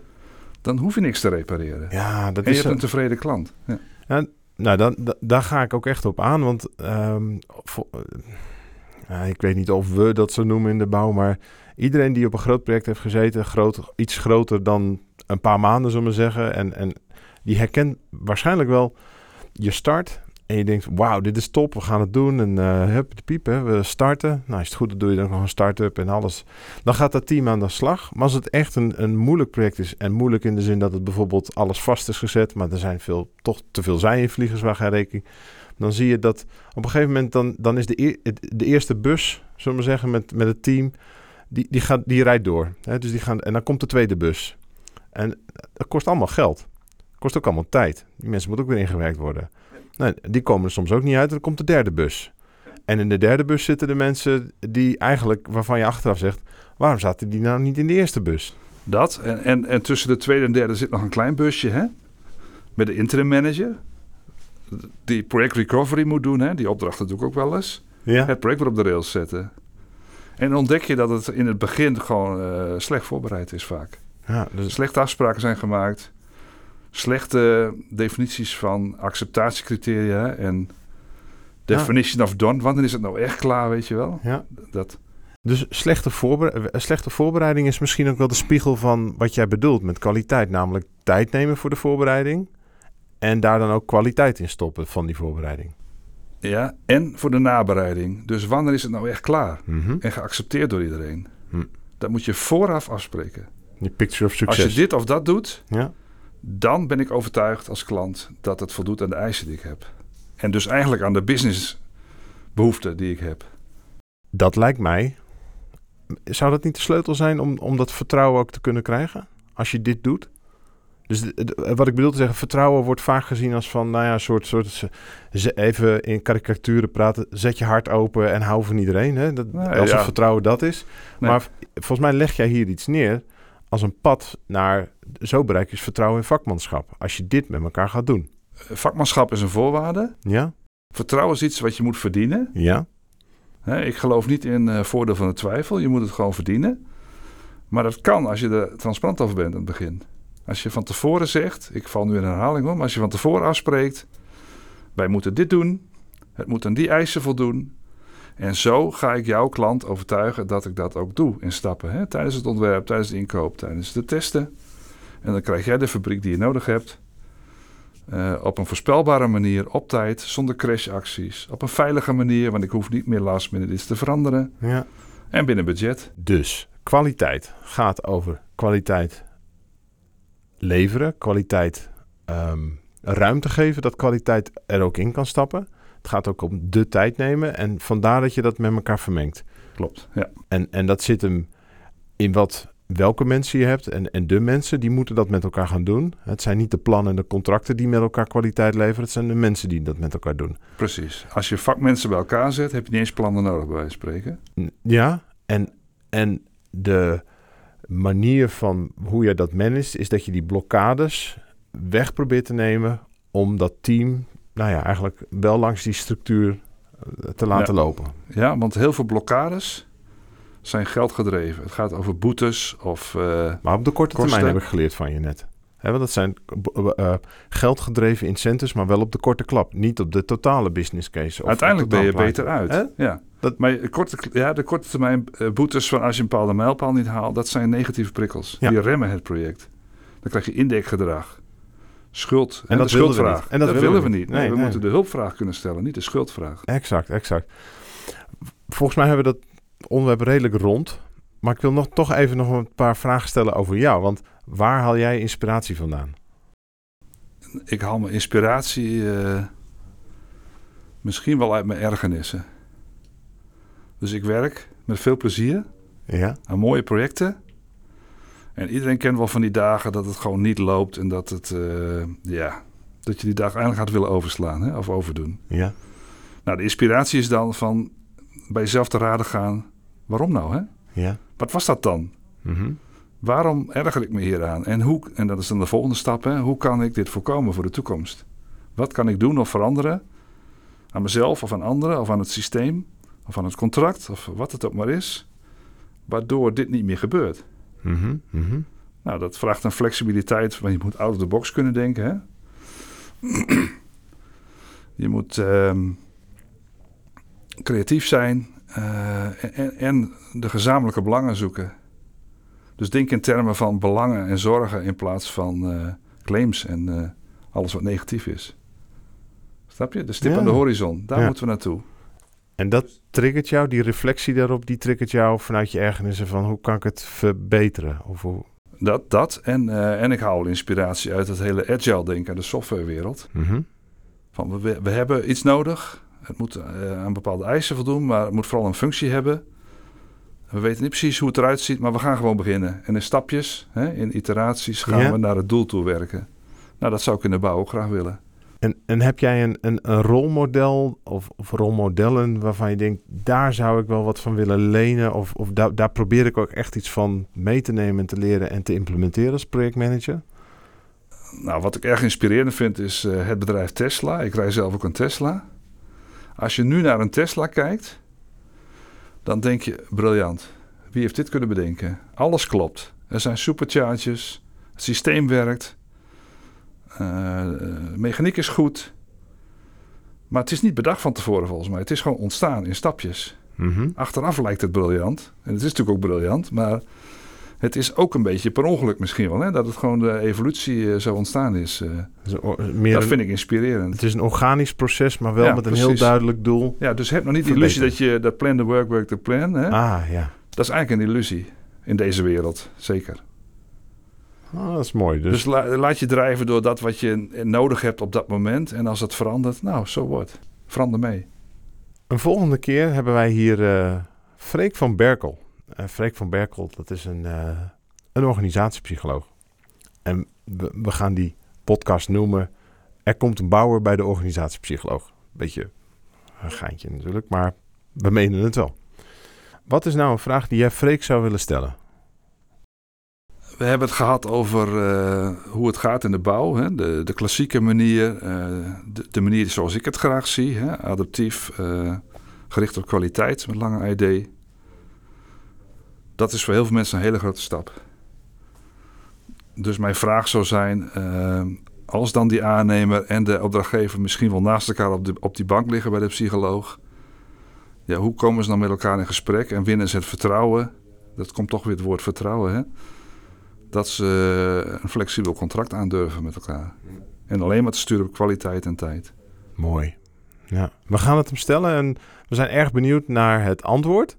Dan hoef je niks te repareren. Ja, dat en je is. hebt een tevreden klant. Ja. Nou, dan, da- daar ga ik ook echt op aan. Want ehm, eh, ik weet niet of we dat zo noemen in de bouw. Maar iedereen die op een groot project heeft gezeten, groot, iets groter dan een paar maanden, zullen we zeggen. En, en die herkent waarschijnlijk wel je start. En je denkt, wauw, dit is top, we gaan het doen. En eh hup, de piep, hè, we starten. Nou, is het goed, dan doe je dan nog een start-up en alles. Dan gaat dat team aan de slag. Maar als het echt een, een moeilijk project is... en moeilijk in de zin dat het bijvoorbeeld alles vast is gezet... maar er zijn veel, toch te veel zijinvliegers waar geen rekening... dan zie je dat op een gegeven moment... dan, dan is de, de eerste bus, zullen we zeggen, met, met het team... die, die, gaat, die rijdt door. Hè? Dus die gaan, en dan komt de tweede bus. En dat kost allemaal geld. Kost ook allemaal tijd. Die mensen moeten ook weer ingewerkt worden. Nou, die komen er soms ook niet uit. Dan komt de derde bus. En in de derde bus zitten de mensen die eigenlijk, waarvan je achteraf zegt, waarom zaten die nou niet in de eerste bus? Dat. En, en, en tussen de tweede en derde zit nog een klein busje. Hè? Met de interim manager. Die project recovery moet doen. Hè? Die opdrachten doe ik ook wel eens. Ja. Het project weer op de rails zetten. En dan ontdek je dat het in het begin gewoon eh, slecht voorbereid is vaak. ja dus, Slechte afspraken zijn gemaakt. Slechte definities van acceptatiecriteria en definition of done. Wanneer is het nou echt klaar, weet je wel? ja. Dat, dus slechte, voorbere- eh, slechte voorbereiding is misschien ook wel de spiegel van wat jij bedoelt met kwaliteit. Namelijk tijd nemen voor de voorbereiding. En daar dan ook kwaliteit in stoppen van die voorbereiding. ja, en voor de nabereiding. Dus wanneer is het nou echt klaar? Mhm. En geaccepteerd door iedereen. Hm. Dat moet je vooraf afspreken. Die picture of succes. Als je dit of dat doet, ja. Dan ben ik overtuigd als klant dat het voldoet aan de eisen die ik heb. En dus eigenlijk aan de businessbehoeften die ik heb. Dat lijkt mij. Zou dat niet de sleutel zijn om, om dat vertrouwen ook te kunnen krijgen? Als je dit doet? Dus de- de- wat ik bedoel te zeggen, vertrouwen wordt vaak gezien als van, nou ja, een soort, soort even in karikaturen praten, zet je hart open en hou van iedereen. Hè? Dat, Nee, alsof ja. vertrouwen dat is. Nee. Maar volgens mij leg jij hier iets neer als een pad naar, zo bereik je vertrouwen in vakmanschap. Als je dit met elkaar gaat doen. Vakmanschap is een voorwaarde. Ja? Vertrouwen is iets wat je moet verdienen. Ja? Ik geloof niet in eh, voordeel van de twijfel. Je moet het gewoon verdienen. Maar dat kan als je er transparant over bent aan het begin. Als je van tevoren zegt, ik val nu in herhaling om, maar als je van tevoren afspreekt, wij moeten dit doen, het moet aan die eisen voldoen. En zo ga ik jouw klant overtuigen dat ik dat ook doe in stappen. Hè? Tijdens het ontwerp, tijdens de inkoop, tijdens de testen. En dan krijg jij de fabriek die je nodig hebt. Uh, op een voorspelbare manier, op tijd, zonder crashacties. Op een veilige manier, want ik hoef niet meer last minute iets te veranderen. Ja. En binnen budget. Dus kwaliteit gaat over kwaliteit leveren, kwaliteit um, ruimte geven, dat kwaliteit er ook in kan stappen. Het gaat ook om de tijd nemen en vandaar dat je dat met elkaar vermengt. Klopt, ja. En, en dat zit hem in wat welke mensen je hebt. En, en de mensen die moeten dat met elkaar gaan doen. Het zijn niet de plannen en de contracten die met elkaar kwaliteit leveren. Het zijn de mensen die dat met elkaar doen. Precies. Als je vakmensen bij elkaar zet, heb je niet eens plannen nodig bij wijze van spreken. Ja, en, en de manier van hoe je dat managt, is dat je die blokkades weg probeert te nemen om dat team, nou ja, eigenlijk wel langs die structuur eh, te laten lopen. Ja, want heel veel blokkades zijn geldgedreven. Het gaat over boetes of. Uh, maar op de korte termijn heb ik geleerd van je net. He, want dat zijn uh, geldgedreven incentives, maar wel op de korte klap. Niet op de totale business case. Of Uiteindelijk ben je beter uit. Ja. Dat, maar korte, ja, de korte termijn boetes van als je een bepaalde mijlpaal niet haalt, dat zijn negatieve prikkels. Die remmen het project. Dan krijg je indekgedrag. Schuld. En, dat de schuldvraag. En dat, willen we niet. Nee, we moeten de hulpvraag kunnen stellen, niet de schuldvraag. Exact, exact. Volgens mij hebben we dat onderwerp redelijk rond. Maar ik wil nog, toch even nog een paar vragen stellen over jou. Want waar haal jij inspiratie vandaan? Ik haal mijn inspiratie uh, misschien wel uit mijn ergernissen. Dus ik werk met veel plezier ja. aan mooie projecten. En iedereen kent wel van die dagen dat het gewoon niet loopt en dat het, uh, ja, dat je die dag eigenlijk gaat willen overslaan hè, of overdoen. Ja. Nou, de inspiratie is dan van bij jezelf te raden gaan. Waarom nou, hè? Ja. Wat was dat dan? Mm Waarom erger ik me hieraan? En, hoe, en dat is dan de volgende stap, hè? Hoe kan ik dit voorkomen voor de toekomst? Wat kan ik doen of veranderen? Aan mezelf of aan anderen of aan het systeem of aan het contract of wat het ook maar is. Waardoor dit niet meer gebeurt. Mm -hmm. Nou, dat vraagt een flexibiliteit, want je moet out of the box kunnen denken, hè? je moet ehm, creatief zijn uh, en, en, de gezamenlijke belangen zoeken. Dus denk in termen van belangen en zorgen in plaats van uh, claims en uh, alles wat negatief is. Snap je? De stip ja. aan de horizon, daar ja. moeten we naartoe. En dat triggert jou, die reflectie daarop, die triggert jou vanuit je ergernissen van hoe kan ik het verbeteren? Of hoe... Dat, dat. En, en ik haal inspiratie uit het hele agile denken, de softwarewereld. Mm -hmm. Van we, we hebben iets nodig, het moet uh, aan bepaalde eisen voldoen, maar het moet vooral een functie hebben. We weten niet precies hoe het eruit ziet, maar we gaan gewoon beginnen. En in stapjes, hè, in iteraties, gaan ja. we naar het doel toe werken. Nou, dat zou ik in de bouw ook graag willen. En, en heb jij een, een, een rolmodel of, of, rolmodellen waarvan je denkt, daar zou ik wel wat van willen lenen? Of, of daar, probeer ik ook echt iets van mee te nemen en te leren en te implementeren als projectmanager? Nou, wat ik erg inspirerend vind is uh, het bedrijf Tesla. Ik rij zelf ook een Tesla. Als je nu naar een Tesla kijkt, dan denk je briljant. Wie heeft dit kunnen bedenken? Alles klopt. Er zijn superchargers, het systeem werkt, mechaniek is goed. Maar het is niet bedacht van tevoren volgens mij. Het is gewoon ontstaan in stapjes. Mm -hmm. Achteraf lijkt het briljant. En het is natuurlijk ook briljant, maar het is ook een beetje per ongeluk misschien wel. Hè? Dat het gewoon de evolutie uh, zo ontstaan is. Uh, meer dat vind ik inspirerend. Het is een organisch proces, maar wel ja, met precies. een heel duidelijk doel. Ja, dus heb nog niet de illusie dat je dat plan the work, work the plan. Hè? Ah, ja. Dat is eigenlijk een illusie in deze wereld, zeker. Ah, dat is mooi. Dus, dus la, laat je drijven door dat wat je nodig hebt op dat moment. En als het verandert, nou, zo wordt. Verander mee. Een volgende keer hebben wij hier uh, Freek van Berkel. Uh, Freek van Berkel, dat is een, uh, een organisatiepsycholoog. En we, we, gaan die podcast noemen... Er komt een bouwer bij de organisatiepsycholoog. Beetje een geintje natuurlijk, maar we menen het wel. Wat is nou een vraag die jij Freek zou willen stellen? We hebben het gehad over uh, hoe het gaat in de bouw. Hè? De, de klassieke manier, uh, de, manier zoals ik het graag zie. Hè? Adaptief, uh, gericht op kwaliteit met lange ID. Dat is voor heel veel mensen een hele grote stap. Dus mijn vraag zou zijn, als dan die aannemer en de opdrachtgever misschien wel naast elkaar op, de, op die bank liggen bij de psycholoog. ja, hoe komen ze dan met elkaar in gesprek en winnen ze het vertrouwen? Dat komt toch weer het woord vertrouwen, hè? Dat ze een flexibel contract aandurven met elkaar. En alleen maar te sturen op kwaliteit en tijd. Mooi. Ja, we gaan het hem stellen en we zijn erg benieuwd naar het antwoord.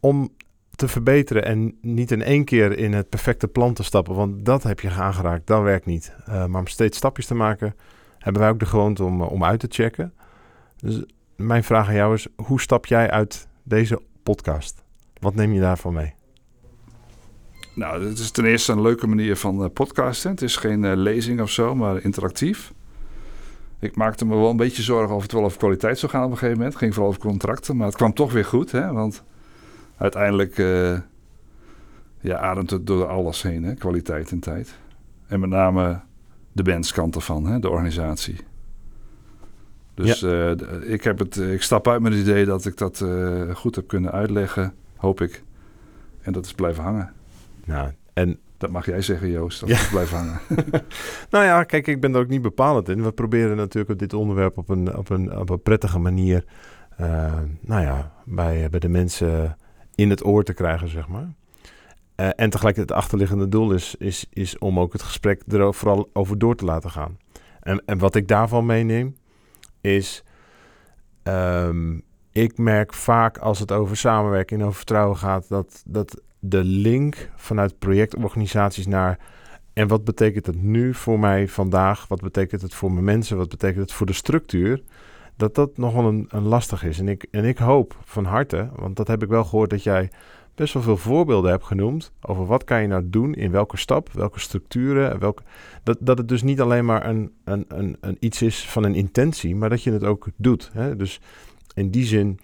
Om te verbeteren en niet in één keer in het perfecte plan te stappen, want dat heb je aangeraakt, dat werkt niet. Uh, maar om steeds stapjes te maken, hebben wij ook de gewoonte om, om uit te checken. Dus mijn vraag aan jou is, hoe stap jij uit deze podcast? Wat neem je daarvan mee? Nou, het is ten eerste een leuke manier van uh, podcasten. Het is geen uh, lezing of zo, maar interactief. Ik maakte me wel een beetje zorgen of het wel over kwaliteit zou gaan op een gegeven moment. Het ging vooral over contracten, maar het kwam toch weer goed. Hè? Want uiteindelijk uh, ja, ademt het door alles heen, hè? kwaliteit en tijd. En met name de bandskant ervan, hè? de organisatie. Dus ja. uh, ik, heb het, ik stap uit met het idee dat ik dat uh, goed heb kunnen uitleggen, hoop ik. En dat is blijven hangen. Nou, en dat mag jij zeggen, Joost, dat ja. blijft hangen. nou ja, kijk, ik ben er ook niet bepalend in. We proberen natuurlijk op dit onderwerp op een, op een, op een prettige manier... Uh, nou ja, bij, bij de mensen in het oor te krijgen, zeg maar. Uh, en tegelijkertijd het achterliggende doel is, is, is om ook het gesprek er vooral over door te laten gaan. En, en wat ik daarvan meeneem, is... Um, ik merk vaak als het over samenwerking en over vertrouwen gaat... dat, dat de link vanuit projectorganisaties naar... en wat betekent het nu voor mij vandaag? Wat betekent het voor mijn mensen? Wat betekent het voor de structuur? Dat dat nogal een, een lastig is. En ik, en ik hoop van harte, want dat heb ik wel gehoord... dat jij best wel veel voorbeelden hebt genoemd... over wat kan je nou doen, in welke stap, welke structuren... Welke, dat, dat het dus niet alleen maar een, een, een, een iets is van een intentie... maar dat je het ook doet. Hè? Dus in die zin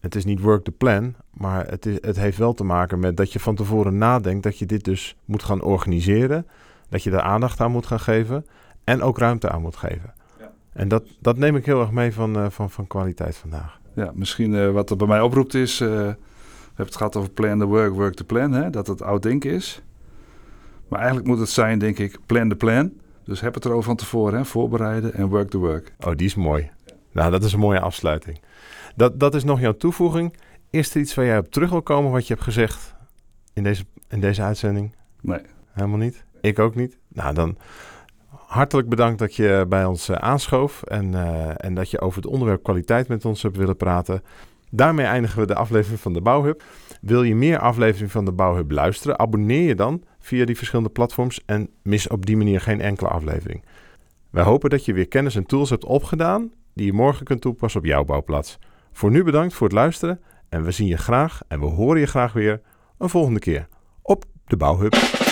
het is niet work the plan, maar het, is, het heeft wel te maken met dat je van tevoren nadenkt dat je dit dus moet gaan organiseren. Dat je daar aandacht aan moet gaan geven en ook ruimte aan moet geven. Ja. En dat, dat neem ik heel erg mee van, uh, van, van kwaliteit vandaag. Ja, misschien uh, wat er bij mij oproept is, uh, we hebben het gehad over plan the work, work the plan, hè? dat het oud denken is. Maar eigenlijk moet het zijn, denk ik, plan the plan. Dus heb het erover van tevoren, hè? voorbereiden en work the work. Oh, die is mooi. Nou, dat is een mooie afsluiting. Dat, dat is nog jouw toevoeging. Is er iets waar jij op terug wil komen wat je hebt gezegd in deze, in deze uitzending? Nee. Helemaal niet? Ik ook niet? Nou, dan hartelijk bedankt dat je bij ons uh, aanschoof en, uh, en dat je over het onderwerp kwaliteit met ons hebt willen praten. Daarmee eindigen we de aflevering van de Bouwhub. Wil je meer afleveringen van de Bouwhub luisteren? Abonneer je dan via die verschillende platforms en mis op die manier geen enkele aflevering. Wij hopen dat je weer kennis en tools hebt opgedaan die je morgen kunt toepassen op jouw bouwplaats. Voor nu bedankt voor het luisteren en we zien je graag en we horen je graag weer een volgende keer op de Bouwhub.